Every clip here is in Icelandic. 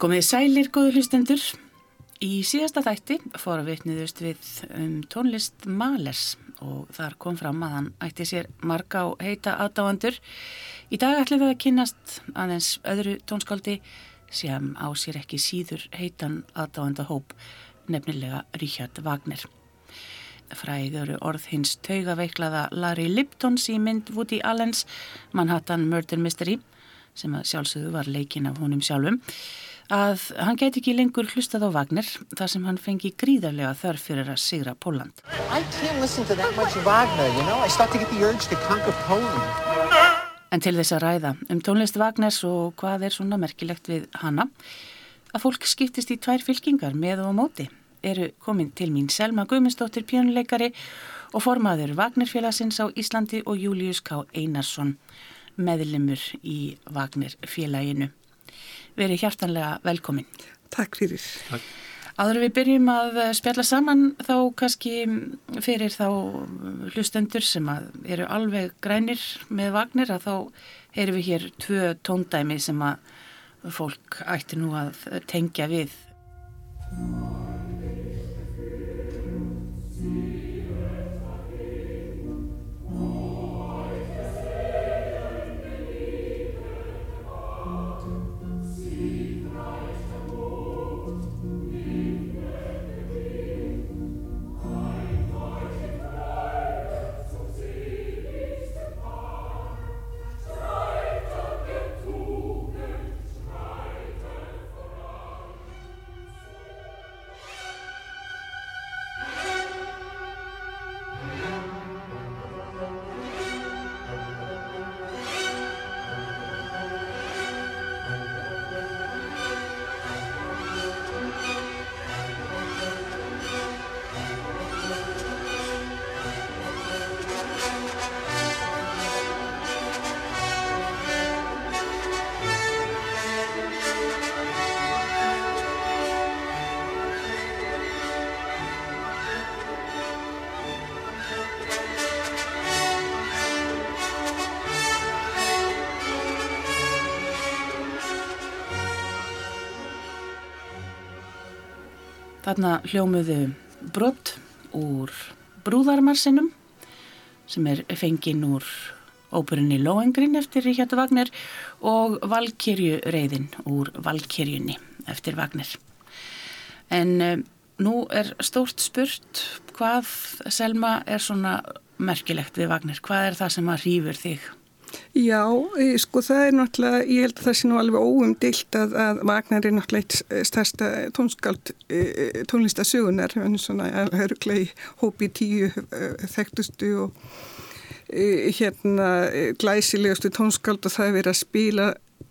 Komið sælir, góðu hlustendur. Í síðasta þætti fóra vitniðust við um tónlist Malers og þar kom fram að hann ætti sér marga og heita aðdáandur. Í dag ætlum við að kynast aðeins öðru tónskáldi sem á sér ekki síður heitan aðdáandahóp, nefnilega Richard Wagner. Fræður orð hins taugaveiklaða Larry Liptons í mynd Woody Allens Manhattan Murder Mystery sem að sjálfsögðu var leikin af honum sjálfum að hann geti ekki lengur hlustað á Wagner þar sem hann fengi gríðarlega þörf fyrir að sigra Póland. You know? En til þess að ræða um tónlist Wagners og hvað er svona merkilegt við hanna, að fólk skiptist í tvær fylkingar með og á móti, eru komin til mín Selma Guðmundsdóttir pjónuleikari og formaður Wagnerfélagsins á Íslandi og Július K. Einarsson, meðlimur í Wagnerfélaginu verið hjartanlega velkomin. Takk fyrir. Takk. Áður við byrjum að spjalla saman þá kannski fyrir þá hlustendur sem eru alveg grænir með vagnir að þá erum við hér tvö tóndæmi sem að fólk ætti nú að tengja við. Þarna hljómuðu brott úr brúðarmarsinum sem er fenginn úr óperunni Lóengrin eftir Ríkjáttu Vagner og Valkyrju reyðin úr Valkyrjunni eftir Vagner. En um, nú er stórt spurt hvað Selma er svona merkilegt við Vagner? Hvað er það sem að rýfur þig? Já, sko það er náttúrulega, ég held að það sé nú alveg óumdilt að, að Wagner er náttúrulega eitt stærsta tónskáld tónlistasögunar, hann er svona hörglei hópi tíu þekktustu og hérna glæsilegustu tónskáld og það er verið að spila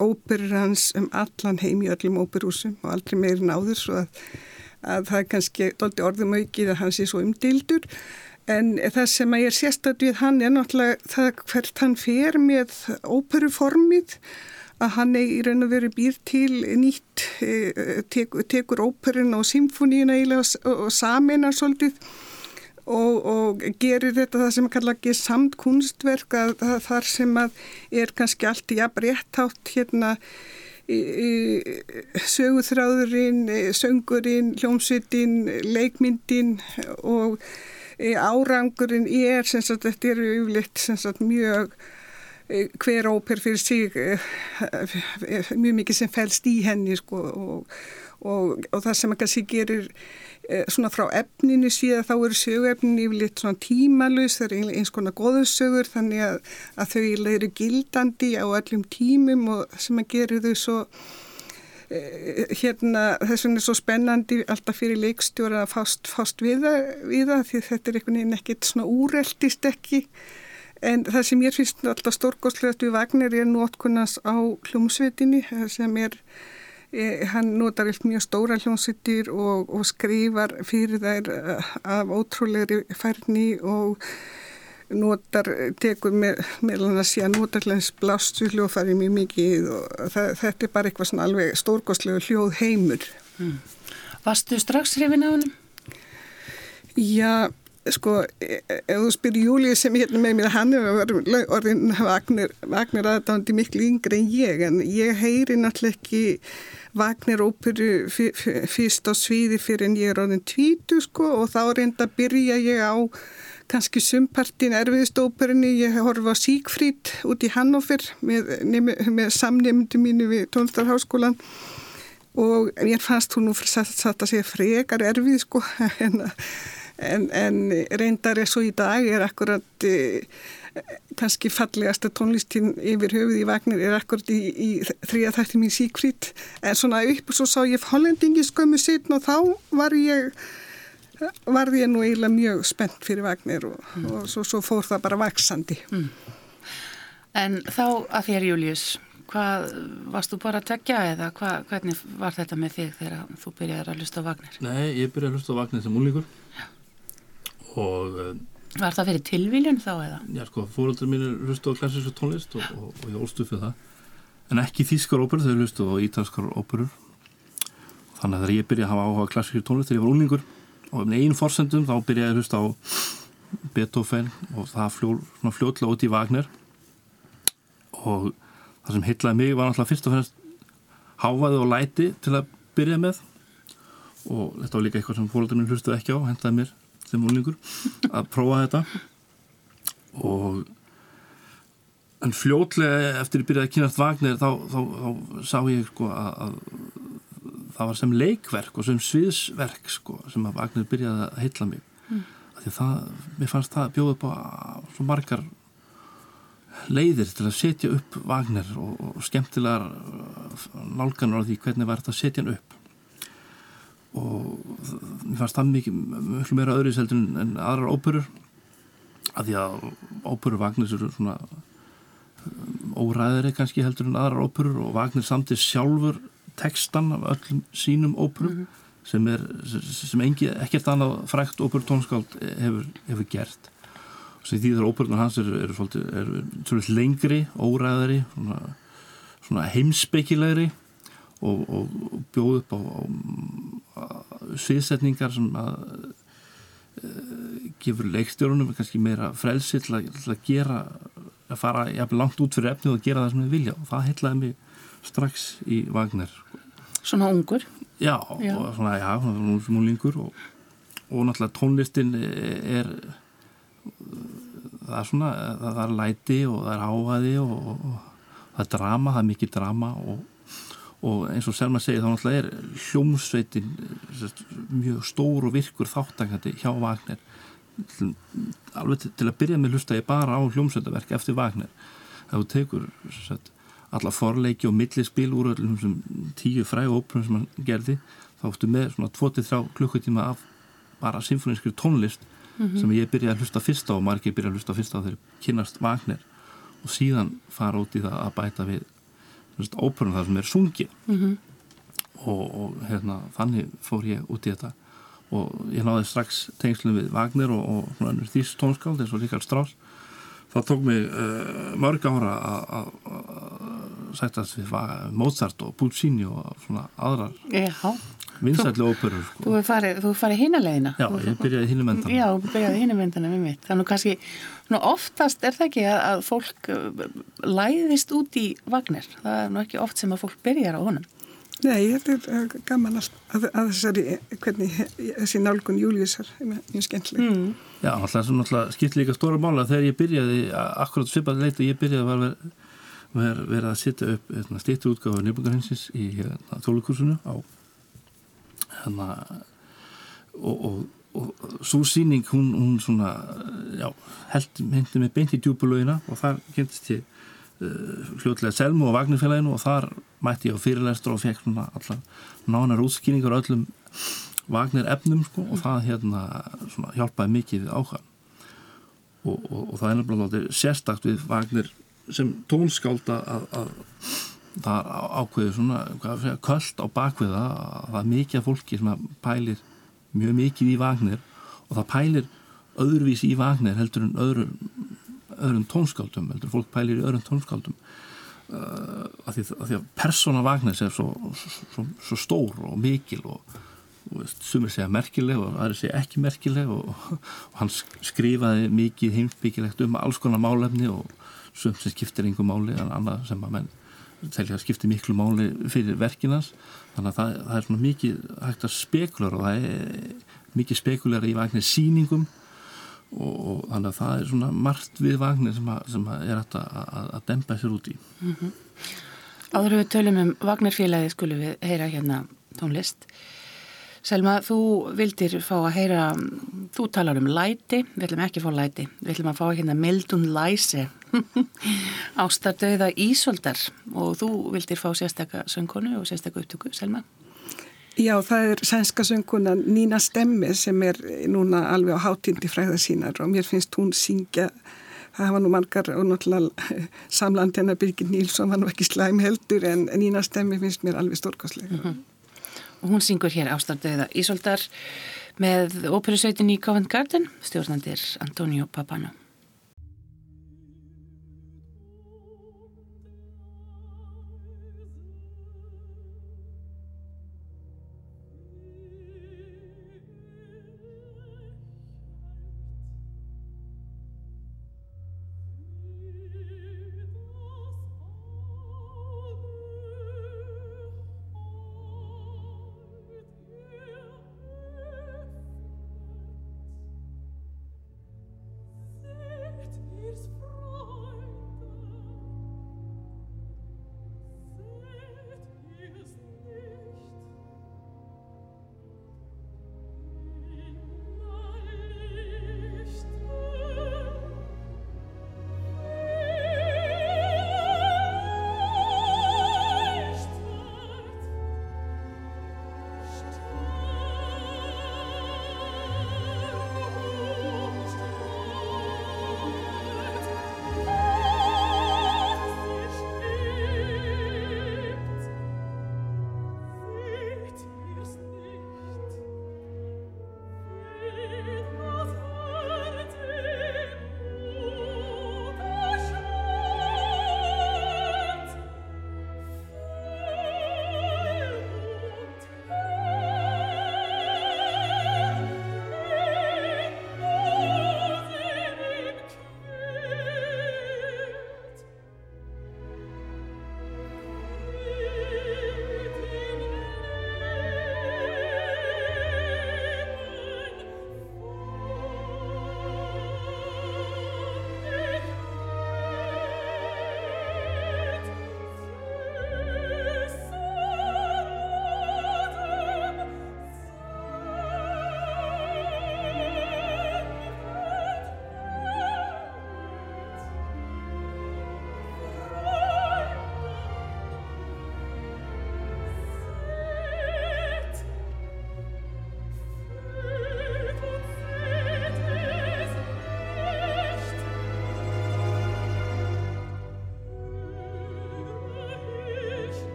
óperur hans um allan heim í öllum óperúsum og aldrei meirin áður svo að, að það er kannski orðum aukið að hann sé svo umdildur En það sem að ég er sérstætt við hann er náttúrulega það hvert hann fer með óperuformið að hann er í raun og veru býr til nýtt, tek, tekur óperun og symfóníuna og, og saminar svolítið og, og gerir þetta það sem kalla ekki samt kunstverk að þar sem að er kannski allt í jafn réttátt hérna söguþráðurinn, söngurinn, hljómsveitin, leikmyndin og árangurinn er sem sagt þetta eru yfirleitt sem sagt mjög hver óper fyrir sig mjög mikið sem fælst í henni sko og, og, og það sem kannski gerir svona frá efninu síðan þá eru söguefninu yfirleitt svona tímalus það er eins konar goðursögur þannig að, að þau eru gildandi á öllum tímum og sem að gerir þau svo hérna þess vegna er svo spennandi alltaf fyrir leikstjóra að fást, fást við, það því þetta er einhvern veginn ekkit svona úreldist ekki. En það sem ég finnst alltaf stórgóðslegast við Vagner er nótkunnast á hljómsveitinni sem er eh, hann notar eitt mjög stóra hljómsveitir og, og skrifar fyrir þær af ótrúlegri færni og notar, tekur með, meðlan að sé að notar hljóðs blástu hljóðfari mjög mikið og það, þetta er bara eitthvað svona alveg stórgóðslegu hljóð heimur. Mm. Varstu strax hrifin á hennum? Já, sko, ef þú spyrir Júlið sem hérna með mér, hann er orðin Vagner, Vagner aðdándi miklu yngre en ég, en ég heyri náttúrulega ekki Vagner óperu fyrst á sviði fyrir en ég er áðin tvítu sko og þá reynda byrja ég á kannski sumpartin erfiðistóperinni, ég horfa Síkfrít út í Hannover með, með samnefndu mínu við tónlistarháskólan og mér fannst hún nú satt, satt að segja frekar erfið sko en, en, en reyndar er svo í dag er akkurat e, kannski fallegasta tónlistin yfir höfuð í Vagner er akkurat í, í þrija þætti mín Síkfrít en svona upp og svo sá ég hollendingi skömmu setn og þá var ég varði ég nú eiginlega mjög spennt fyrir vagnir og, mm. og svo, svo fór það bara vaksandi. Mm. En þá að þér Július, hvað varst þú bara að tekja eða hvað, hvernig var þetta með þig þegar þú byrjaði að hlusta á vagnir? Nei, ég byrjaði að hlusta á vagnir sem múlíkur og... Eh, var það fyrir tilvíljun þá eða? Já, sko, fóröldur mín er hlusta á klassísku tónlist og, og, og ég ólstu fyrir það. En ekki þýskar óperur, þau hlusta á ítalskar óperur. Þannig að þegar ég byrjaði að hafa áhuga klassísku tónlist þegar ég var úlingur og með einu fórsendum þá byrjaði að hlusta á Beethoven og það fljó, fljóðlega út í Wagner. Og það sem hitlaði mig var náttúrulega fyrst og fyrst háfaði og læti til að byrja með. Og þetta var líka eitthvað sem fólkdæminn hlustuði ekki á hendaði mér sem úrlingur að prófa þetta. Og en fljóðlega eftir að byrjaði að kynast Wagner þá, þá, þá sá ég sko að, að það var sem leikverk og sem sviðsverk sko, sem að Agner byrjaði að heitla mig mm. því það, mér fannst það bjóð upp á svo margar leiðir til að setja upp Wagner og, og skemmtilegar uh, nálganar á því hvernig var þetta að setja hann upp og mér fannst það mikið mjög meira öðru seldur en aðrar óperur að því að óperur Wagner eru svona um, óræðri kannski heldur en aðrar óperur og Wagner samtið sjálfur tekstan af öllum sínum óperum mm -hmm. sem er sem engi, ekkert annað frækt óperutónskáld hefur, hefur gert og því því þar óperunar hans eru er er, lengri, óræðari svona, svona heimsbyggilegri og, og, og bjóð upp á, á, sviðsetningar sem að e, gefur leikstjórnum kannski meira frelsi til að, til að gera að fara langt út fyrir efnið og gera það sem þið vilja og það heitlaði mig strax í Wagner Svona ungur? Já, já. og svona, já, svona múlingur og, og náttúrulega tónlistin er það er svona, það er læti og það er áhæði og, og það er drama, það er mikið drama og, og eins og Selma segir þá náttúrulega er hljómsveitin mjög stór og virkur þáttakandi hjá Wagner alveg til að byrja með hlusta ég bara á hljómsveitaverk eftir Wagner það þú tekur sér alla forleiki og millispil úr öllum sem tíu fræg óperum sem hann gerði þá ættu með svona 23 klukkutíma af bara symfónískri tónlist mm -hmm. sem ég byrjaði að hlusta fyrst á og margir byrjaði að hlusta fyrst á þegar kynast Wagner og síðan fara út í það að bæta við óperum þar sem er sungi mm -hmm. og, og hérna, þannig fór ég út í þetta og ég náði strax tengslum við Wagner og, og þýst tónskáld eins og Ríkard Strauss það tók mig uh, mörg ára að sættast við Mozart og Puccini og svona aðrar vinsætli óperur sko. Þú farið, farið hínulegina Já, ég byrjaði hínumendana Já, ég byrjaði hínumendana við mitt Þannig kannski, oftast er það ekki að, að fólk uh, læðist út í vagnir það er nú ekki oft sem að fólk byrjar á honum Nei, þetta er gaman að, að þessari, hvernig þessi nálgun Július er mjög skemmtileg. Mm. Já, alltaf skipt líka stóra mála þegar ég byrjaði, akkurat svipað leitt og ég byrjaði var verið ver að setja upp hérna, stýttu útgáðu nefnungarhensins í hérna, þólukursunu á hérna og, og, og svo síning hún, hún svona, já, held hindi með beint í djúbulögina og þar kynntist ég uh, hljóðlega Selmu og Vagnirfélaginu og þar mætti ég á fyrirlæstur og fekk svona allar nánar útskýningar og öllum Vagnir efnum sko og það hérna svona hjálpaði mikið við áhuga og, og, og það er náttúrulega sérstakt við Vagnir sem tónskálda að, að það ákveður svona segja, kvöld á bakviða að það. Er mikið fólki sem pælir mjög mikið í Vagnir og það pælir öðruvís í Vagnir heldur en öðrum, öðrum tónskáldum heldur fólk pælir í öðrum tónskáldum. Uh, að, því, að að persóna Vagnir er svo, svo, svo stór og mikil og, og sumir segja merkileg og aðri segja ekki merkileg og, og hann skrifaði mikið heimbyggilegt um alls konar málefni og sumt sem skiptir einhver máli en annað sem að menn telja að skipti miklu máli fyrir verkinans þannig að það, það er svona mikið hægt að spekulara og það er mikið spekulara í vagnir síningum og, og þannig að það er svona margt við vagnir sem, að, sem að er að, að, dempa sér út í mm -hmm. Áður við tölum um vagnarfélagi skulum við heyra hérna tónlist Selma, þú vildir fá að heyra, þú talar um læti, við ætlum ekki að fá læti, við ætlum að fá hérna Mildun Læse, ástardauða Ísoldar og þú vildir fá sérstakka söngkonu og sérstakka upptöku, Selma? Já, það er sænska söngkona Nína Stemmi sem er núna alveg á hátindi fræða sínar og mér finnst hún syngja, það hafa nú margar og náttúrulega samland hennar Birgit Nílsson var nú ekki slæm heldur en Nína Stemmi finnst mér alveg stórkoslega. Mm -hmm og hún syngur hér ástardauða Ísoldar með óperusveitin í Covent Garden, stjórnandir Antonio Papano.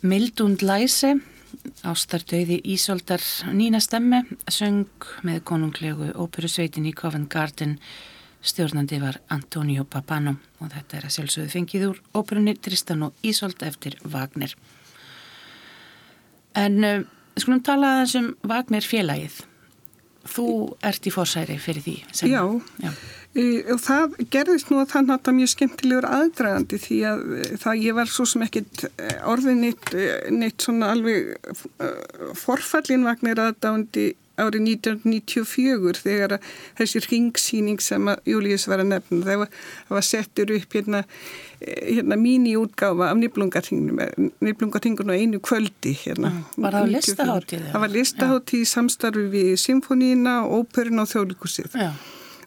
Mildund Læse, ástartöiði Ísoldar Nína Stemme, söng með konunglegu óperusveitin í Covent Garden. Stjórnandi var Antonio Papano og þetta er að sjálfsögðu fengið úr óperunni Tristan og Ísold eftir Wagner. En uh, skulum tala aðeins um Wagner félagið. Þú ert í fórsæri fyrir því. Sem, já, já. E, og það gerðist nú að það náttúrulega mjög skemmtilegur aðdragandi því að e, það ég var svo sem ekkit e, orðið neitt, neitt svona alveg forfallinvagnir aðdándi árið 1994 þegar þessi ringsýning sem Július var að nefna það var, var settur upp hérna, hérna míniútgáfa af nýblungatingun og einu kvöldi hérna. Var það listaháttíð? Það var listaháttíð í samstarfi við symfóníina, óperun og þjóðlíkusið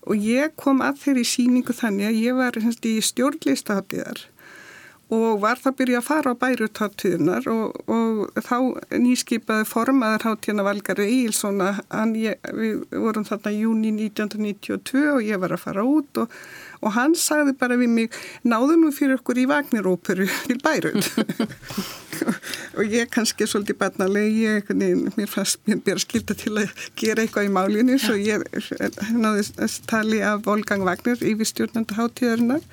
og ég kom að þeirri síningu þannig að ég var í stjórnlistaháttíðar og var það byrja að fara á bærutáttíðunar og, og þá nýskipaði formaður háttíðana Valgari Eilssona við vorum þarna í júni 1992 og ég var að fara út og, og hann sagði bara við mig náðu nú fyrir okkur í Vagniróperu til bærut og ég kannski svolítið barnalegi ég, mér fannst mér byrja skilta til að gera eitthvað í málinu svo ég náði tali af Volgang Vagner yfir stjórnanda háttíðarinnar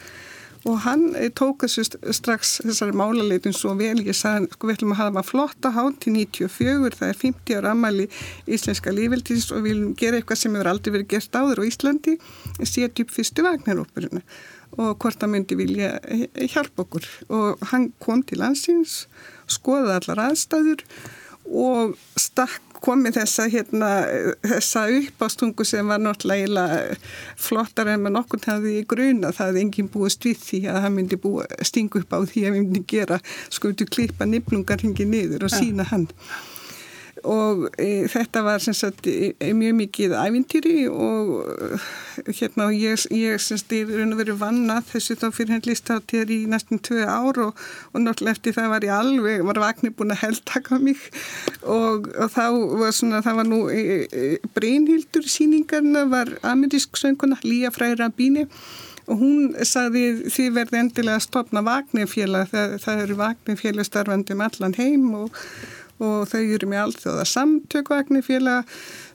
og hann eh, tók þessu strax þessari málaleitin svo vel. Ég sagði sko við ætlum að hafa flotta hátt til 94 það er 50 ára ammali íslenska lífveldins og við viljum gera eitthvað sem hefur aldrei verið gert áður á Íslandi. Setja upp fyrstu vagnaróperuna og hvort það myndi vilja eh, hjálpa okkur. Og hann kom til landsins skoðaði allar aðstæður og stakk komið þessa, hérna, þessa uppástungu sem var náttúrulega flottar en maður nokkur hafði í gruna það hefði enginn búist við því að það myndi búa, stingu upp á því að við myndi gera skoðu klippa niflungar hingi niður og sína hann og e, þetta var sagt, e, mjög mikið ævintýri og e, hérna og ég, ég semst er raun og verið vannað þessu þá fyrir henn listáttið í næstum tvö ár og, og náttúrulega eftir það var ég alveg, var vagnir búin að heldtaka mig. Og, og þá var svona, það var nú e, e, Brynhildur síningarna var amerísk sönguna Lía Fræra Bíni og hún sagði því verði endilega að stopna vagnirfélag, það, það eru vagnirfélag starfandi um allan heim og og þau eru með allþjóða samtökvagnir félaga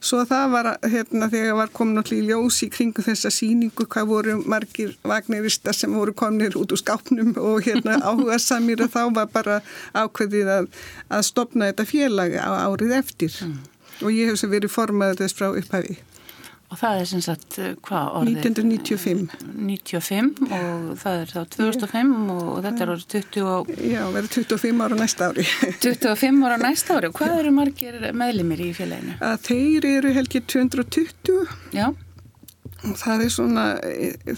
svo það var hérna þegar var komin allir í ljós í kringu þessa síningu hvað voru margir vagniristar sem voru kominir út úr skápnum og hérna áhuga samir og þá var bara ákveðið að, að stopna þetta félag á árið eftir mm. og ég hef sem verið formaður þess frá upphæfi. Og það er sem sagt, eh, hvað orðið? 1995. 95 og það er þá 2005 og þetta er orðið 20 og... Já, verður 25 ára næsta ári. 25 ára næsta ári og hvað eru margir meðlimir í félaginu? Að þeir eru helgið 220. Já. Og það er svona,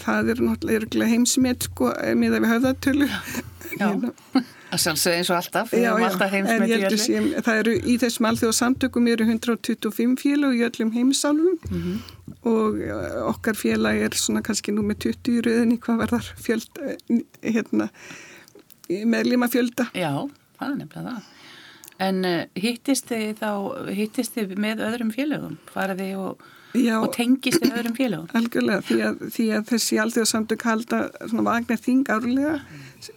það er náttúrulega heimsmet sko, með að við höfðatölu. Já. Hérna. Það sjálfsög eins og alltaf, við höfum alltaf heimsmet í öllu. Það eru í þessum alþjóð samtökum eru 125 félag í öllum heimsálfum mm -hmm. og okkar félag er svona kannski nú með 20 í rauðinni hvað verðar fjöld, eh, hérna, meðlima fjölda. Já, það er nefnilega það. En uh, hittist þið þá, hittist þið með öðrum félagum? Faraði og, og tengist þið öðrum félagum? Algjörlega, því að, því að þessi alþjóð samtök halda svona vagnar þing árlega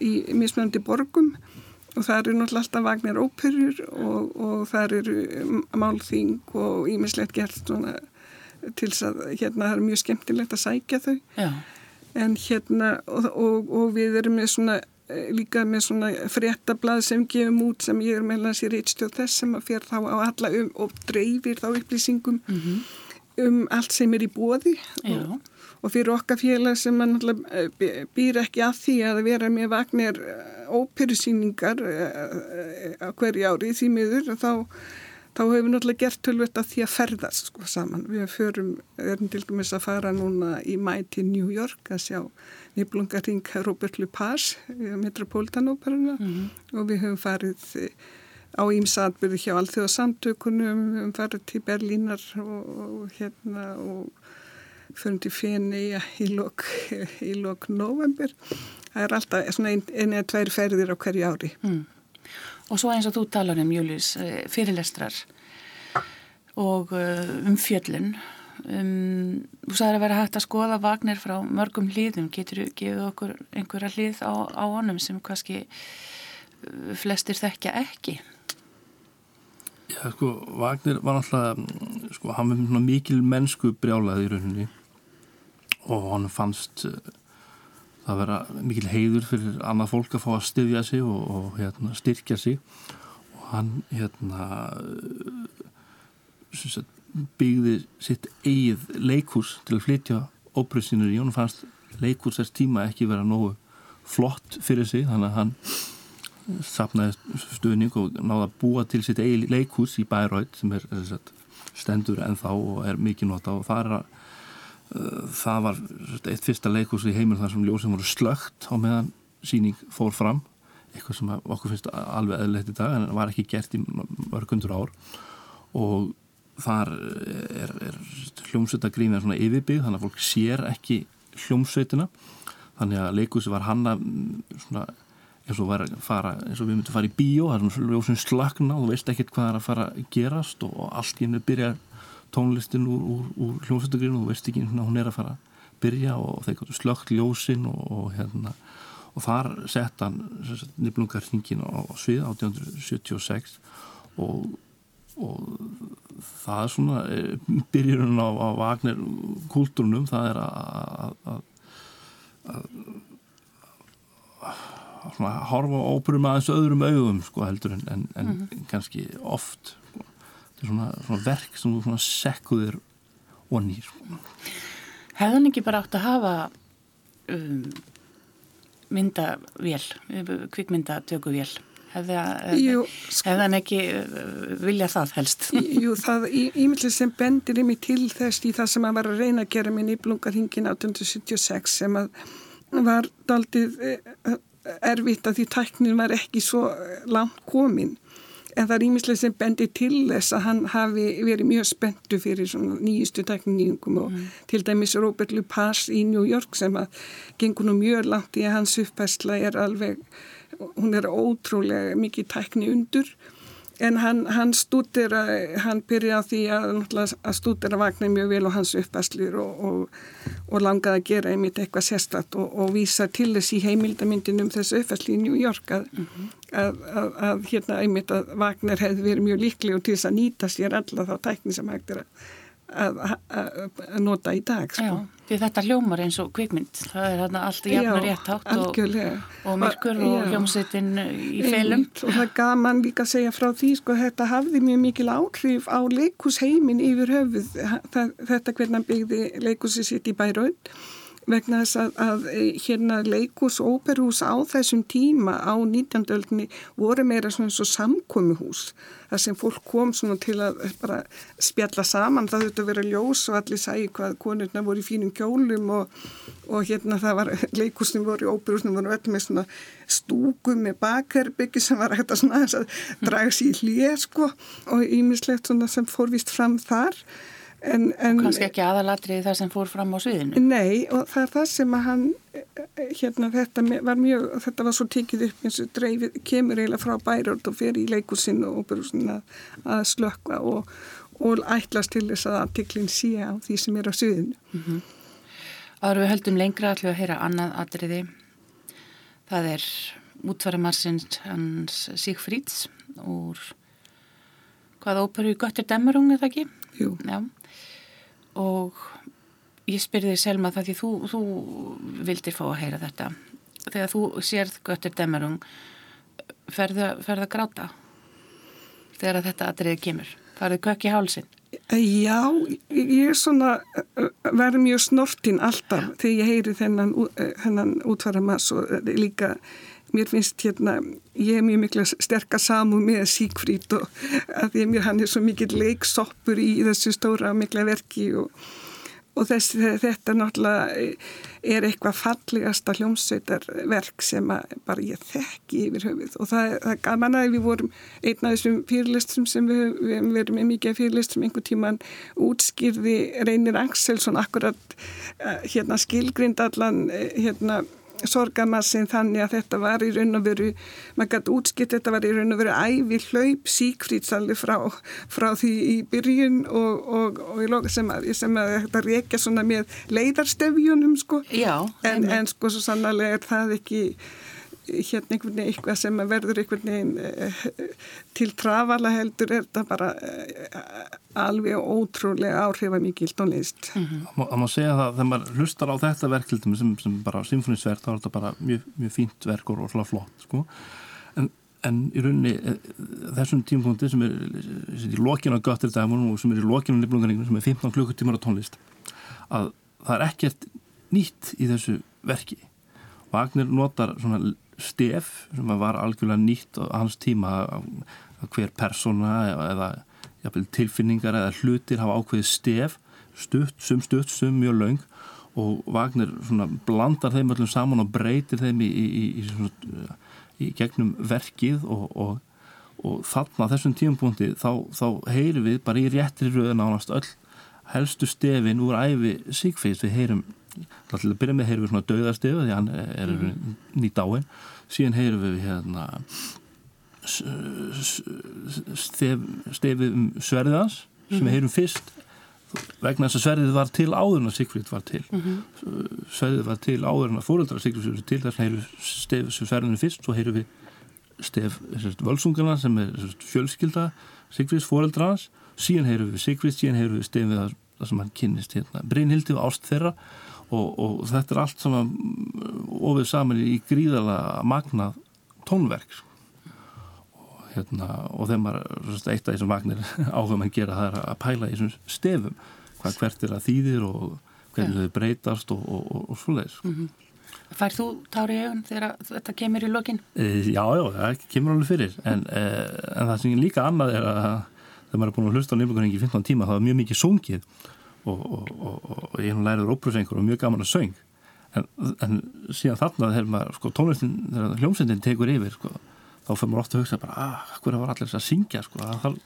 í mismunandi borgum og það eru náttúrulega alltaf vagnir óperur og, og það eru málþing og ímislegt gert svona, til þess að hérna það er mjög skemmtilegt að sækja þau Já. en hérna og, og, og við erum með svona líka með svona fréttablað sem gefum út sem ég er meðlan sér eittstjóð þess sem að fyrir þá á alla um og dreifir þá upplýsingum mm -hmm. Um allt sem er í bóði og og fyrir okkar félag sem eh, býr ekki að því að vera með vagnir eh, óperusýningar eh, á hverju ári því miður þá, þá hefur við náttúrulega gert tölvöld að því að ferðast sko saman. Við förum, erum til dæmis að fara núna í mæ til New York að sjá nýblungaring Robert Lepage, Metropolitanóperuna mm -hmm. og við höfum farið á ímsatbyrðu hjá Alþjóðasamtökunum, við höfum farið til Berlínar og, og hérna og fyrir til fenni í lok, lok november. Það er alltaf svona einu eða tveir ferðir á hverju ári. Mm. Og svo eins og þú talar um, Július, eh, fyrirlestrar og eh, um fjöllun. Um, þú sagði að vera hægt að skoða Vagner frá mörgum hlýðum. Getur þú gefið okkur einhverja hlýð á, á honum sem kannski flestir þekkja ekki. Já, sko, Wagner var náttúrulega, mm, sko, hann var mikil mennsku brjálaði í rauninni og hann fannst uh, það vera mikil heiður fyrir annað fólk að fá að styðja sig og, og hérna, styrkja sig. Og hann hérna uh, byggði sitt eigið leikús til að flytja óbreyðsynur í. Hann fannst leikús þess tíma ekki vera nógu flott fyrir sig þannig að hann sapnaði stuðning og náði að búa til sitt eigi leikús í Bæraut sem er, er sagt, stendur ennþá og er mikið nota og það er að uh, það var eitt fyrsta leikús í heimil þar sem ljósið voru slögt á meðan síning fór fram. Eitthvað sem okkur finnst alveg eðlert í dag en var ekki gert í mörgundur ár. Og þar er, er hljómsveitagríðin svona yfirbygg þannig að fólk sér ekki hljómsveitina. Þannig að leikúsi var hanna svona eins og, fara, eins og við myndum að fara í bíó það er svona ljósum slagna og þú veist ekkert hvað er að fara að gerast og allt í hennu byrja tónlistin úr, úr, úr hljómsveitagrinu og þú veist ekki hún er að fara að byrja og þeir gott slögt ljósin og, og hérna. Og þar sett hann nýblungarhingin á, á svið 1876 og, og það er svona e, byrjurinn á, á Vagner kultúrnum það er að að svona horfa óperum aðeins öðrum augum sko heldur en, en, en mm -hmm. kannski oft sko. þetta er svona, svona verk sem þú svona sekkuðir og nýr sko. Hefðan ekki bara átt að hafa um, myndavél kvikmyndatökuvél hefði sko, hann ekki uh, vilja það helst Jú, það ímyndið sem bendir í mig til þess í það sem að var að reyna að gera minn í Blungarhingin 1876 sem að var daldið eh, erfitt að því tæknin var ekki svo langt komin en það er ímislega sem bendi til þess að hann hafi verið mjög spenntu fyrir svona nýjustu tækningum og mm. til dæmis Robert Lupas í New York sem að gengur nú mjög langt í að hans uppfæsla er alveg, hún er ótrúlega mikið tækni undur en hann, hann stútir að, hann byrja á því að, að stútir að vakna mjög vel og hans uppastlur og, og, og langaði að gera einmitt eitthvað sérstatt og, og vísa til þess í heimildamindin um þessu uppastli í New York að, mm -hmm. að, að hérna einmitt að Vagner hefði verið mjög líkleg og til þess að nýta sér alla þá tækni sem hægt er að nota í dag sko. Já, því þetta hljómar eins og kvikmynd. Það er hérna allt í jafn og rétt átt og, og myrkur og hljómsveitin í felum. Og það gaf mann líka að segja frá því sko þetta hafði mjög mikil áhrif á leikusheimin yfir höfuð. Þetta hvernig byggði leikusi sitt í bæraun vegna þess að, að hérna leikus óperhús á þessum tíma á 19. öldni voru meira svona og samkomiðhús þar sem fólk kom svona til að bara spjalla saman, það þurfti að vera ljós og allir sæi hvað konurna voru í fínum kjólum og, og hérna það var leikusnum voru í óperhúsnum voru öll með svona stúkum með bakherbyggi sem var hægt að svona draga sér í hlýja sko og ímislegt svona sem fórvist fram þar En, en, Kanski ekki aðalatriði það sem fór fram á sviðinu? Nei og það er það sem að hann, hérna þetta var mjög, þetta var svo tikið upp eins og dreifið, kemur eiginlega frá bærjórn og fer í leikusinn og óperusinn að, slökka og, og ætlast til þess að artiklinn sé á því sem er á sviðinu. Mm -hmm. Áður við höldum lengra allir að heyra annað atriði. Það er útvaramarsins hans Sigfríds úr hvaða óperu í Göttur Demmerung er það ekki? Jú. Já og ég spyrði Selma það því þú, þú vildir fá að heyra þetta. Þegar þú sérð Göttur Demerung ferðu að gráta? Þegar þetta aðrið kemur. Farið kökk í hálsin Já, ég er svona verður mjög snortinn alltaf þegar ég heyri þennan, þennan útfæra maður og líka mér finnst hérna, ég er mjög mikla sterkar samu með Síkfrít og að því að hann er svo mikið leiksoppur í þessu stóra mikla verki og, og þess, þetta náttúrulega er eitthvað fallegasta hljómsveitarverk sem bara ég þekki yfir höfuð. Og það, er gaman að við vorum einn af þessum fyrirlistrum sem við, við verum með mikið fyrirlistrum einhver tíman útskýrði Reynir Angselsson akkurat eh, hérna skilgrind allan eh, hérna sorgamassin þannig að þetta var í raun og veru, maður gæti útskipt þetta var í raun og veru ævi hlaup síkfrítsalli frá, frá því í byrjun og, og, og sem að, sem að þetta reykja svona með leiðarstefjunum sko. Já, en, en sko svo sannlega er það ekki hérna einhvern veginn eitthvað sem verður einhvern veginn uh, til trafala heldur er þetta bara uh, alveg ótrúlega áhrifamikil tónlist. Það mm -hmm. má, segja það þegar maður hlustar á þetta verkildum sem, sem bara symfónisverk þá er þetta bara mjög, mjög fínt verk og rosalega flott sko en, en í rauninni þessum tímpunkti sem er í lokinu á Götterdæmunum og sem er í lokinu á Nibblungaringum sem er 15 klukkutímar á tónlist að það er ekkert nýtt í þessu verki Wagner notar svona stef sem var algjörlega nýtt á hans tíma að hver persóna eða, eða tilfinningar eða hlutir hafa ákveðið stef stutt, sum stutt, sum mjög laung og Wagner blandar þeim öllum saman og breytir þeim í, í, í, svona, í gegnum verkið og, og, og þarna þessum tímapunkti þá, þá heyrum við bara í réttri röðun ánast öll helstu stefin úr æfi Sigfríðs við heyrum til að byrja með heyrum við svona döðarstefu því hann er mm. nýtt áinn síðan heyrum við hérna stef, stefið um sverðans sem við heyrum fyrst vegna þess að sverðið var til áður en að Sigfríð var til. Mm -hmm. sverðið var til áður en að fóröldra Sigfríð var til þess að heyrum stef sem sverðinu fyrst svo heyrum við stef völsungarna sem er fjölskylda Sigfríðs fóröldrans síðan heyrum við Sigfríð, síðan heyrum við stefið það sem hann kynnist hérna Brynhildi og ást þeirra og, og þetta er allt saman ofið saman í gríðala magnað tónverk. Og, hérna, og þeim var eitt af þessum magnir áhuga mann gera það er að pæla í þessum stefum. Hvað hvert er að þýðir og hvernig þau breytast og, og svoleiðis mm -hmm. Fær þú tári í augun þegar þetta kemur í lokin? E, já, já, það kemur alveg fyrir. En, e, en það sem líka annað er að þegar maður er búin að hlusta á nefnbjörningi í 15 tíma þá er mjög mikið sungið og, og, og, ég hef læriður ópröfsengur og mjög gaman að söng en, en síðan þarna þegar maður sko, tónlistin, þegar hljómsendin tekur yfir sko, þá fyrir maður ofta að hugsa bara ah, hvernig var allir þess að syngja sko, að það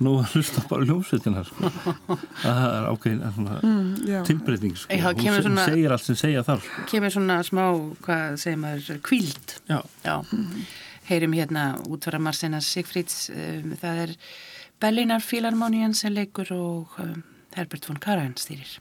nú að hlusta bara hljómsveitina sko. það er ákveðin mm, tilbreyting sko. hún svona, segir allt sem segja þar sko. kemur svona smá, hvað segir maður kvíld já. Já. Heyrim hérna útvara Marcinas Sigfríds um, það er Bellinar Fílarmónian sem leikur og um, Herbert von Karajan stýrir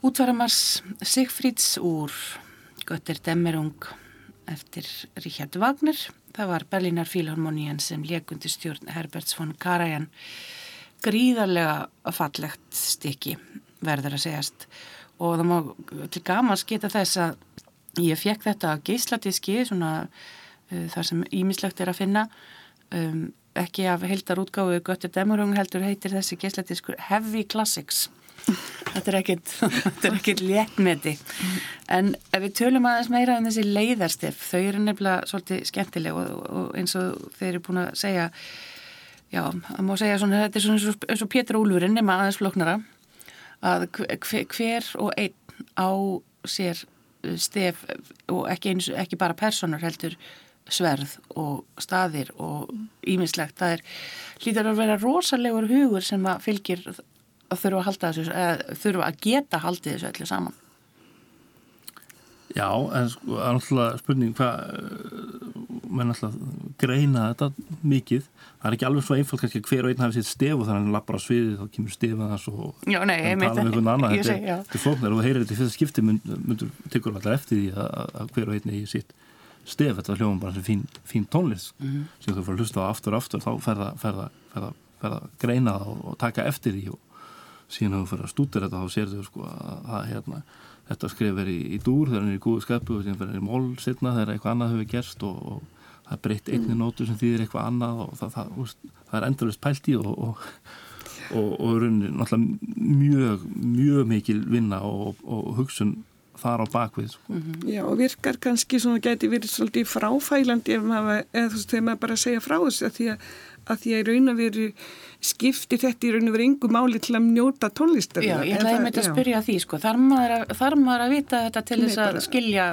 Útvaramars Sigfríds úr Götter Demmerung eftir Richard Wagner. Það var Berlínar Fílharmonían sem lekundi stjórn Herberts von Karajan. Gríðarlega fallegt stykki verður að segjast og það má til gamans geta þess að ég fekk þetta geisladiski svona uh, þar sem ímislegt er að finna um, ekki af heildar útgáðu Götter Demmerung heldur heitir þessi geisladiskur Heavy Classics þetta er ekkit, ekkit léttmeti. En ef við tölum aðeins meira um þessi leiðarstef þau eru nefnilega svolítið skemmtileg og, og eins og þeir eru búin að segja já, það má segja svona, þetta er svona eins og Pétur Úlfurinn nema aðeins floknara að hver, hver og einn á sér stef og ekki, eins, ekki bara personur heldur sverð og staðir og ímislegt, það er hlýtar að vera rosalegur hugur sem að fylgir að þurfa að halda þessu, eða þurfa að geta haldið þessu öllu saman. Já, en sko, það er náttúrulega spurning hvað, maður náttúrulega greina þetta mikið. Það er ekki alveg svo einfalt kannski hver og einn hafi sitt stef og þannig að hann lappar á sviði þá kemur stefið hans og já, nei, tala um einhvern annan. Þetta er, er flóknar og þú heyrir þetta í fyrsta skipti myndur mynd, tekur alltaf eftir því að, hver og einn er í sitt stef. Þetta var hljóðum bara sem fín, fín tónlist mm -hmm. sem þú fyrir að hlusta á aftur og aftur þá ferða, ferða, ferða, ferða greina það og, og taka eftir því og síðan hefur fyrir að stúta þetta þá sér þau sko að, að hérna, þetta skrif er í, í dúr þegar hann er í góðu skapu og síðan fyrir í mól setna þegar eitthvað annað hefur gerst og, og það er breytt einni mm. nótu sem þýðir eitthvað annað og það, það, úst, það er endurist pælt í og og, og rauninni náttúrulega mjög, mjög mikil vinna og hugsun þar á bakvið sko. mm -hmm. Já og virkar kannski svona geti verið svolítið fráfælandi ef maður, eða þú veist þegar maður bara segja frá þessu að því að, að því að í raun og veru skiptir þetta í raun og veru yngu máli til að njóta tónlistar. Já, ég ætlaði með þetta að spyrja því sko. Þarf maður að, þarf maður að vita þetta til þess að skilja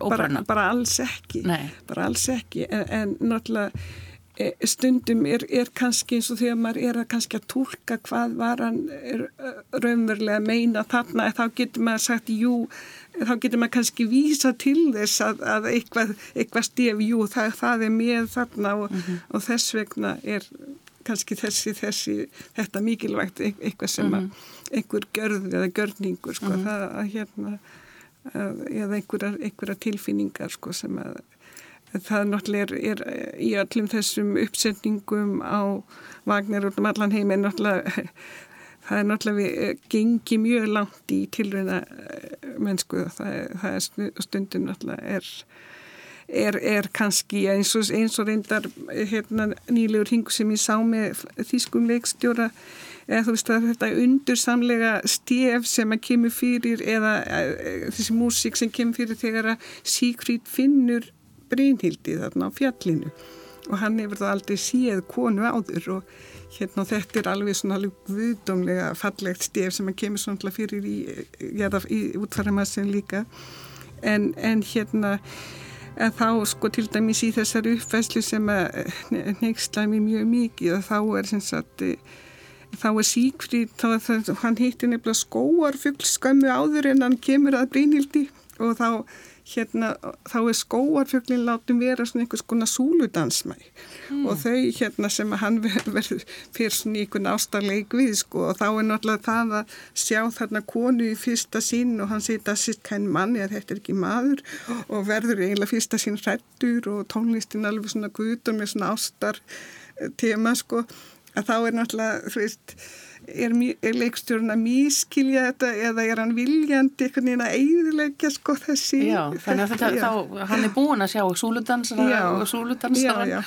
óbrana? Bara, bara alls ekki. Nei. bara alls ekki. En, en náttúrulega e, stundum er, er kannski eins og þegar maður er að kannski að tólka hvað var hann raunverulega að meina þarna þá getur maður sagt jú þá getur maður kannski vísa til þess að, að eitthvað, eitthvað stef, jú, það, það er með þarna og, mm -hmm. og þess vegna er kannski þessi, þessi, þetta mikilvægt e-, eitthvað sem að mhm. einhver görð eða görningur, sko, mm -hmm. það að hérna, eða einhverja, einhverja tilfinningar, sko, sem að það náttúrulega er, er í öllum þessum uppsetningum á Vagner út um allan heim er náttúrulega það er náttúrulega eh, gengi mjög langt í tilröina eh, mennsku. Það, það er stundin náttúrulega er, er, er kannski eins og, eins og reyndar hérna, nýlegur hingu sem ég sá með þýskum leikstjóra eða þú veist að þetta undursamlega stef sem að kemur fyrir eða e, þessi músík sem kemur fyrir þegar að Sigfríd finnur Brynhildi þarna á fjallinu og hann hefur það aldrei séð konu áður og hérna þetta er alveg svona alveg guðdómlega fallegt stef sem að kemur svona fyrir í, í útfæramassin líka. En, en hérna þá sko til dæmis í þessari uppfæslu sem að nextlaði mér mjög mikið og þá er sem sagt þá er síkfrið, þá hann hittir nefnilega skóarfugl skömmu áður en hann kemur að Brynhildi og þá hérna, þá er skóarfjöglin látum vera svona einhvers konar súludansmæ. Mm. og þau hérna sem hann verður fyrir svona einhvern ástarleik við sko. Og þá er náttúrulega það að sjá þarna konu í fyrsta sín og hann segir það sýtt kæn manni að þetta er ekki maður. Og verður eiginlega fyrsta sín hrættur og tónlistin alveg svona gutur með svona ástar tema sko. Að þá er náttúrulega þú veist er, er leikstjórn að mískilja þetta eða er hann viljandi einhvern veginn að eiðilegja sko þessi Já, þannig að þetta, þá, hann er búin að sjá súludansara og súludansara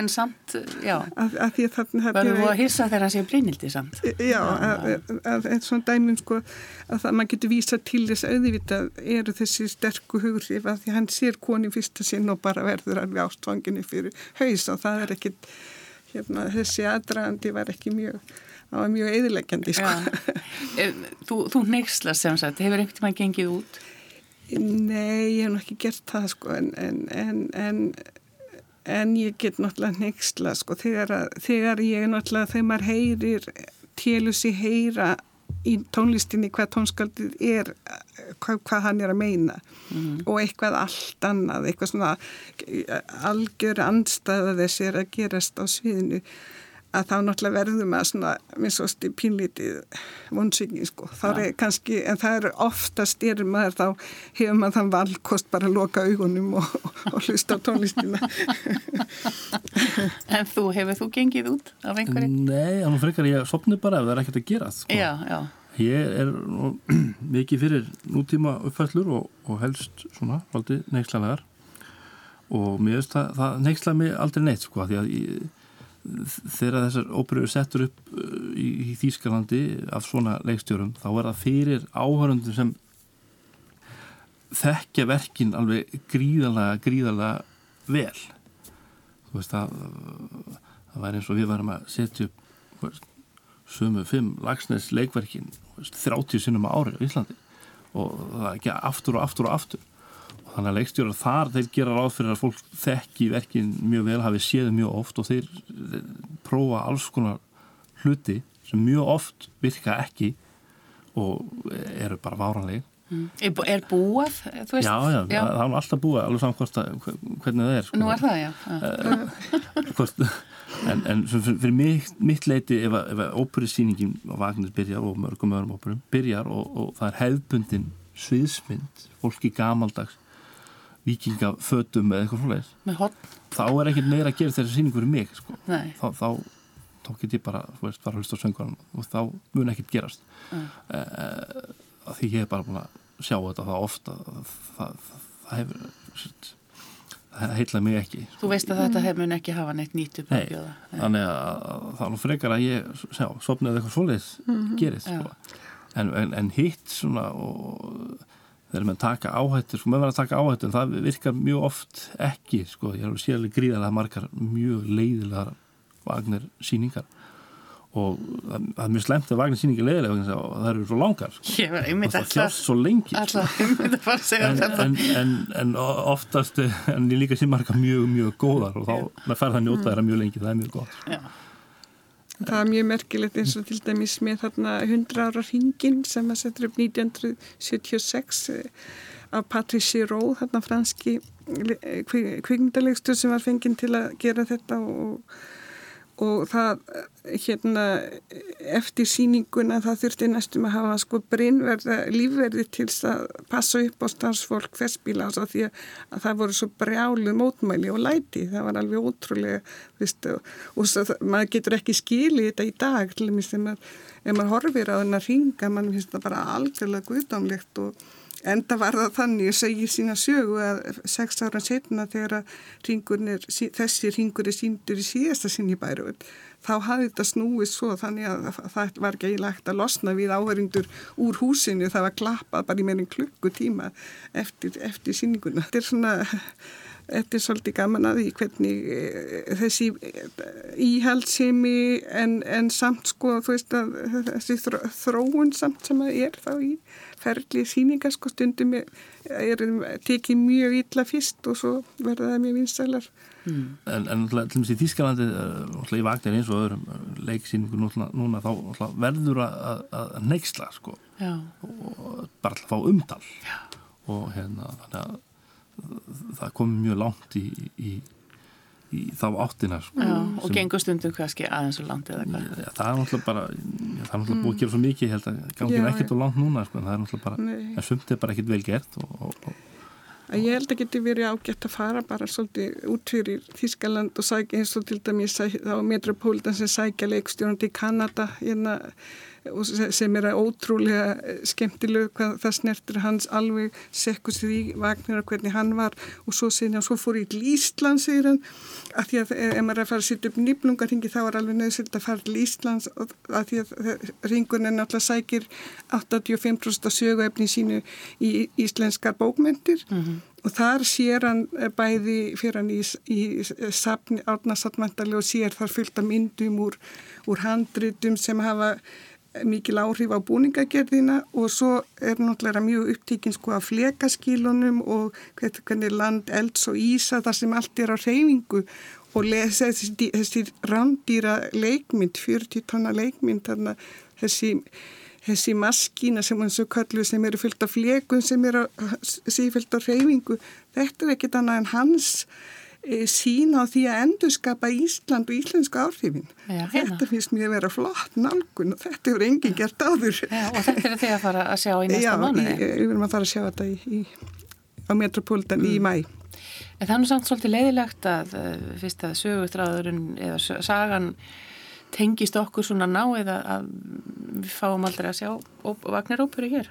en samt, já. Að, að því að það verður þú að hissa þegar hann sé brínildi samt. Já, að eitt svona dæmum sko að það maður getur vísa til þess auðvitað eru þessi sterku hugrif að því hann sér koni fyrsta sinn og bara verður alveg ástfanginni fyrir haus og það er ekkit hérna, þessi aðdragandi var ekki mjög það var mjög eðileggjandi sko. Þú, þú neyksla sem sagt, hefur einhvern veginn gengið út? Nei, ég hef náttúrulega ekki gert það sko en, en, en, en en ég get náttúrulega neyksla sko þegar, þegar ég náttúrulega þegar maður heyrir télusi heyra í tónlistinni hvað tónskaldið er hvað, hvað hann er að meina mm. og eitthvað allt annað eitthvað svona algjör andstæða þess er að gerast á sviðinu að þá náttúrulega verðum að svona minnst pínlítið vonsyngi sko. Það er kannski, en það er ofta styrir maður þá hefur maður þann valkost bara að loka augunum og, og hlusta á tónlistina. en þú, hefur þú gengið út af einhverju? Nei, þannig frekar ég sopni bara ef það er ekkert að gera sko. Já, já. Ég er nú, mikið fyrir nútíma uppfællur og, og helst svona, aldrei neykslanlegar og mér veist að það neyksla mig aldrei neitt sko, því að ég þegar þessar óperur settur upp uh, í, Þýskalandi af svona leikstjórum þá er það fyrir áhörundum sem þekkja verkin alveg gríðalega gríðalega vel. Þú veist að það væri eins og við varum að setja upp sumu fimm lagsnes leikverkin veist, 30 sinnum á ári á Íslandi. Og það ekki aftur og aftur og aftur þannig að leikstjórar þar þeir gera ráð fyrir að fólk þekki verkin mjög vel, hafi séð mjög oft og þeir, þeir prófa alls konar hluti sem mjög oft virka ekki og eru bara váranleg mm. er, er búað? Já, já, já. það er alltaf búað alveg saman hvort að, hvernig það er sko. Nú er það, já uh, hvort, En, en fyrir mitt, mitt leiti ef að óperusýningin á Vagnir byrjar og mörgum öðrum óperum byrjar og, og það er hefðbundin sviðsmynd, fólki gamaldags vikingafötum eða eitthvað fólk þá er ekkert meira að gera þessi síning fyrir mig sko. þá, þá, þá get ég bara veist, bara hlust á söngunum og þá mun ekkert gerast. Mm. uh, því ég hef bara búin að sjá þetta það ofta það, það, það hefur það heitlaði mig ekki Þú veist að þetta hef mun ekki hafa neitt nýtt upp Nei, þannig að það er nú frekar að ég sjá, sopnaði eitthvað svoleiðis mm -hmm. gerist sko. en, en, en hitt svona og þegar maður taka áhættur, sko maður verður að taka áhættur en það virkar mjög oft ekki sko, ég er alveg sérlega gríðarlega margar mjög leiðilegar vagnir síningar og það, það er mjög slemt að vagnir síningar leiðilega og það eru svo langar sko. ég var einmitt alltaf það þjást svo lengi alltaf einmitt að fara að segja en, þetta. en, en, en oftast en ég líka sín margar mjög mjög góðar og þá fær það njóta þeirra mjög lengi, það er mjög gott Já Það er mjög merkilegt eins og til dæmis með þarna 100 ára ringin sem að setja upp 1976 eh, af Patrice Rowe, þarna franski eh, kvikmyndalegstur sem var fenginn til að gera þetta og og það hérna eftir síninguna það þurfti næstum að hafa sko brinnverða lífverði til að passa upp á starfsfólk festbíla á því að það voru svo brjálu mótmæli og læti, það var alveg ótrúlega viðst, og, svo, maður getur ekki skilið þetta í dag til og að ef maður horfir á þennar ringa mann finnst það bara algjörlega guðdámlegt og Enda var það þannig, ég segi sína sögu að sex ára setna þegar ringurnir, þessi ringur er síndur í síðasta sinni bæru þá hafði þetta snúið svo þannig að það var ekki eiginlegt að losna við áherindur úr húsinu, það var klappað bara í meirinn klukkutíma eftir, eftir síninguna. Þetta er svona, þetta er svolítið gaman að því hvernig eh, þessi íhaldsimi en, en samt sko, þú veist að þessi þróun samt sem að er þá í ferli síningar sko stundum er, er tekið mjög illa fyrst og svo verða það mjög vinsælar mm. En, en til dæmis í Þískalandi uh, í Vagnar eins og öðrum uh, leiksýningu núna, núna þá verður að, að neyksla sko Já. og bara að fá umtal Já. og hérna þannig að það komi mjög langt í, í í þá áttina sko, Já, og gengur stundum kannski aðeins og langt eða hvað. Ja, það er náttúrulega bara já, það er náttúrulega mm. búið að gera svo mikið held að gangið ekkert og langt núna sko, það er náttúrulega bara, en sumt er bara ekkert vel gert og, og, og, Ég held að geti verið ágætt að fara bara svolítið út fyrir Þískaland og sækja eins og til dæmis á Metropolitan sem sækja leikstjórnandi í Kanada hérna sem er að ótrúlega eh, skemmtileg hvað það snertir hans alveg sekkus því Vagnar og hvernig hann var og svo segir hann, svo fór ég til Ísland segir hann, að því að ef maður er að fara að setja upp nýblungarhingi þá er alveg nöðsild að fara til Íslands að því að ringunin náttúrulega sækir 85% söguefni sínu í íslenskar bókmyndir mm -hmm. og þar sér hann eh, bæði fyrir hann í, í sapni árnarsatmæntali og sér þar fyllt af myndum úr, úr handritum sem hafa mikil áhrif á búningagerðina og svo er náttúrulega mjög upptíkin sko af flekaskílunum og hvernig land elds og ísa þar sem allt er á reyfingu og lesa þessi, þessi rándýra leikmynd, 40 tonna leikmynd þarna þessi, þessi maskína sem hann svo kallu sem eru fyllt af flekun sem eru sífyllt á reyfingu þetta er ekkit annað en hans e, sína á því að endurskapa Ísland og íslensku áhrifin. Já, hérna. Þetta finnst mér að vera flott nálgun og þetta hefur enginn gert áður. Já, og þetta er þið að fara að sjá í næsta mánuði. Já, við erum að fara að sjá þetta í, í, á Metropolitan í mæ. En það er nú samt svolítið leiðilegt að uh, fyrst að sögutráðurinn eða sagan tengist okkur svona ná eða að við fáum aldrei að sjá óperu hér.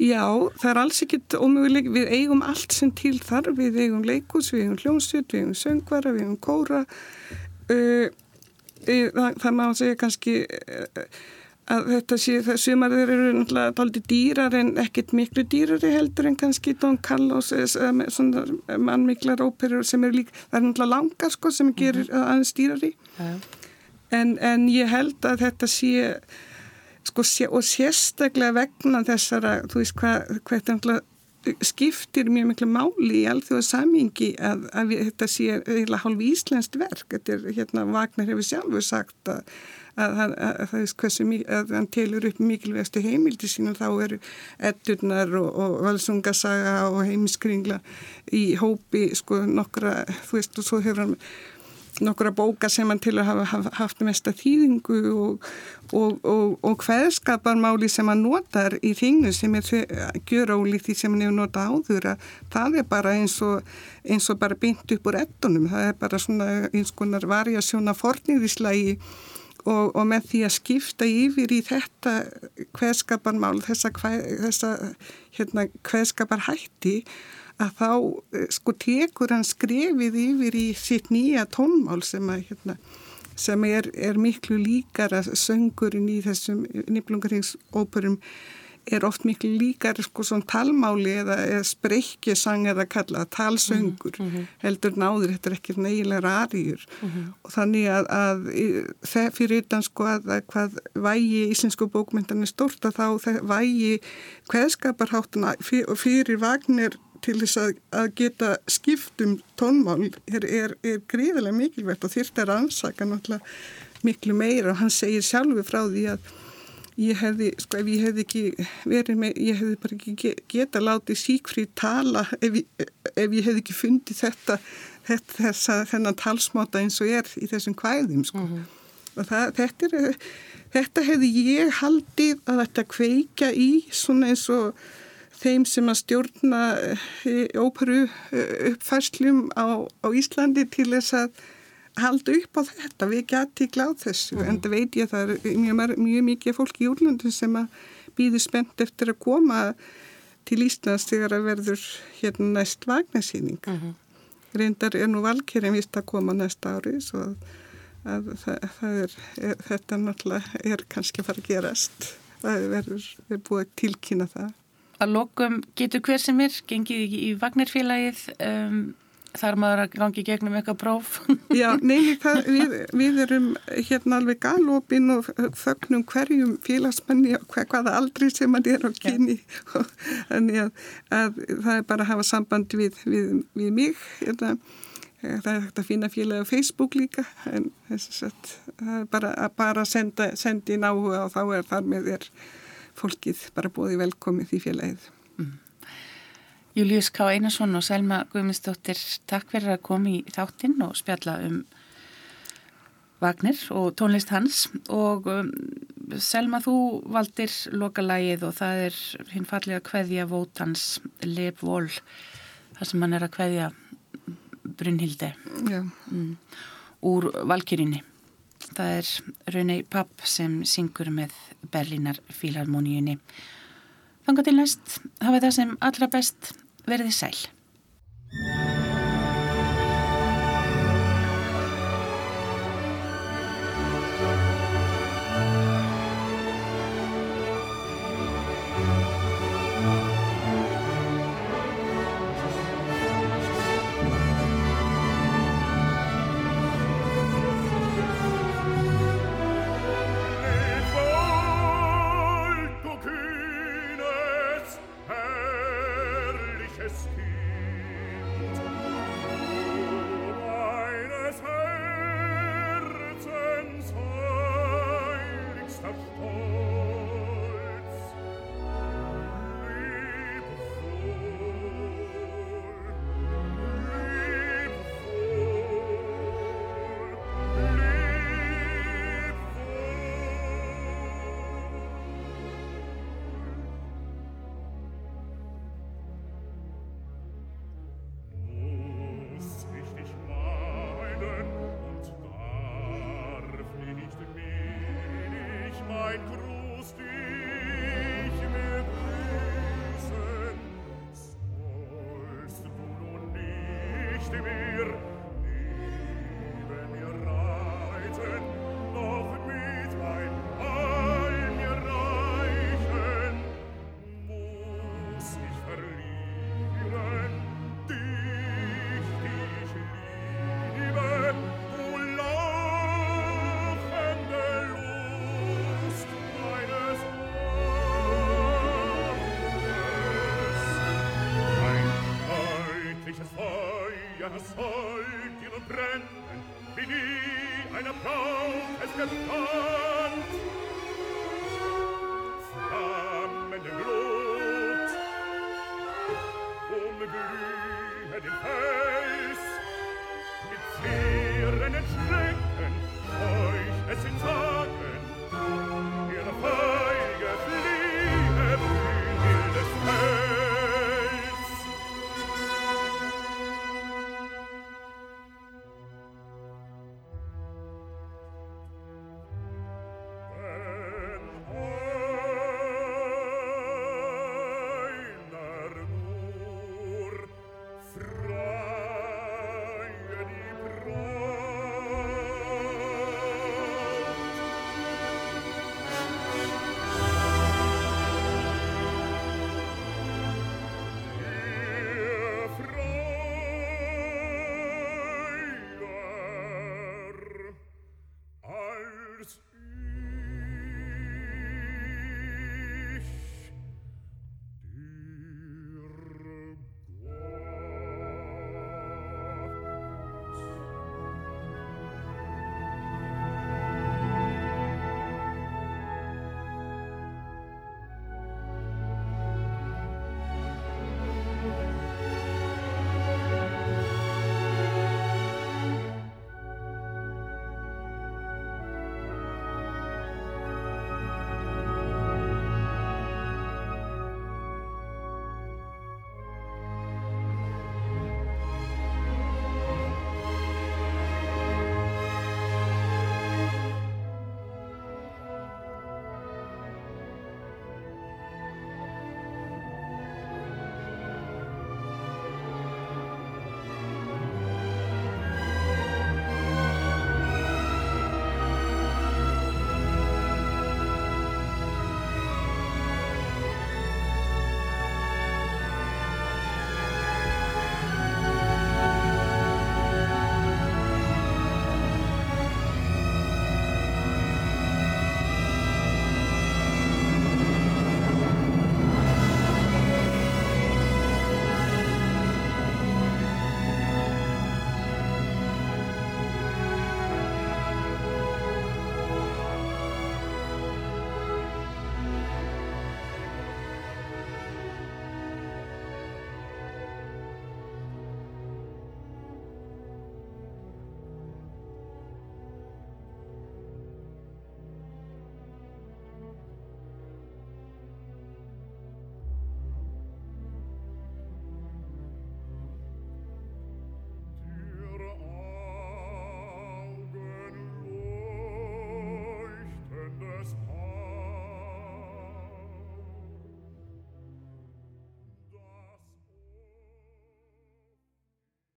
Já, það er alls ekkit ómöguleik, við eigum allt sem til þar, við eigum leikus, við eigum hljómsveit, við eigum söngvara, við eigum kóra, uh, uh, það, má segja kannski uh, að þetta sé, það sumar þeir eru náttúrulega daldi dýrar en ekkit miklu dýrari heldur en kannski Don Carlos eða með svona mannmiklar óperur sem eru líka, það er náttúrulega langar sko sem gerir mm aðeins dýrari. Já. En, en ég held að þetta sé, sko, og sérstaklega vegna þessara, þú veist hvað, náttúrulega skiptir mjög miklu máli í alþjóða samingi að, að þetta sé eiginlega hálf íslenskt verk. Þetta er, hérna, Vagner hefur sjálfur sagt að, að, að, að það er hversu mikið, að hann telur upp mikilvægastu heimildi sín og þá eru eddurnar og, og valsungasaga og heimiskringla í hópi, sko, nokkra, þú veist, og svo hefur hann nokkura bóka sem hann til að hafa, haft mesta þýðingu og, og, og, og hveðskaparmáli sem hann notar í þingnu sem er gjör ólíkt því sem hann hefur notað áður að það er bara eins og, eins og bara bynt upp úr ettunum, það er bara svona eins konar varjasjóna forniðislægi og, með því að skipta yfir í þetta hveðskaparmál, þessa, hve, þessa hérna, hveðskaparhætti að þá eh, sko tekur hann skrefið yfir í sitt nýja tónmál sem, að, hérna, sem er, er miklu líkara söngurinn í þessum nýblungarhengsóperum er oft miklu líkar sko svona talmáli eða, eða spreykjesang eða kalla talsöngur mm -hmm. heldur náður, þetta er ekki neigilega aðrýjur mm -hmm. og þannig að, að það fyrir utan sko að, að hvað vægi íslensku bókmyndan er stort að þá vægi hveðskaparháttuna fyrir, fyrir vagnir til þess að, að geta skiptum tónmál er, er, er gríðilega mikilvægt og þyrft er ansaka náttúrulega miklu meira og hann segir sjálfur frá því að ég hefði, sko ef ég hefði ekki verið með, ég hefði bara ekki geta látið síkfrí tala ef ég, ef ég hefði ekki fundið þetta, þetta þessa, þennan talsmáta eins og er í þessum kvæðum sko. Mm -hmm. og það, þetta er, þetta hefði ég haldið að þetta kveika í svona eins og þeim sem að stjórna óperu uppfærslum á, á Íslandi til þess að halda upp á þetta, við geti gláð þessu mm. en það veit ég að það er mjög, mjög mikið fólk í úrlöndum sem að býðu spennt eftir að koma til Íslands þegar að verður hérna næst vagnarsýning mm -hmm. reyndar er nú valkerinn vist að koma næsta ári svo að það, það er, er þetta náttúrulega er kannski að fara að gerast það verður, verður búið að tilkynna það Að lokum getur hver sem er gengið í, í vagnarfélagið um þar maður að gangi gegnum eitthvað próf. Já, nei, það, við, við erum hérna alveg galopin og fögnum hverjum félagsmanni og hver, hvaða aldri sem mann er á kynni. Og þannig að, að það er bara að hafa samband við, við, við mig hérna, það er hægt að finna félagi á Facebook líka en þess að bara að bara senda, senda inn áhuga og þá er þar með þér fólkið bara bóði velkomið í félagið mm. Július K. Einarsson og Selma Guðmundsdóttir, takk fyrir að koma í þáttinn og spjalla um Vagner og tónlist hans og um, Selma þú valdir lokalægið og það er hinn fallega kveðja Vótans Leif Vol þar sem hann er að kveðja Brynhilde mm, úr Valkyrinni. Það er Rauni Papp sem syngur með Berlínar Fílarmoníunni. Þanga til næst hafa það sem allra best verði sæl.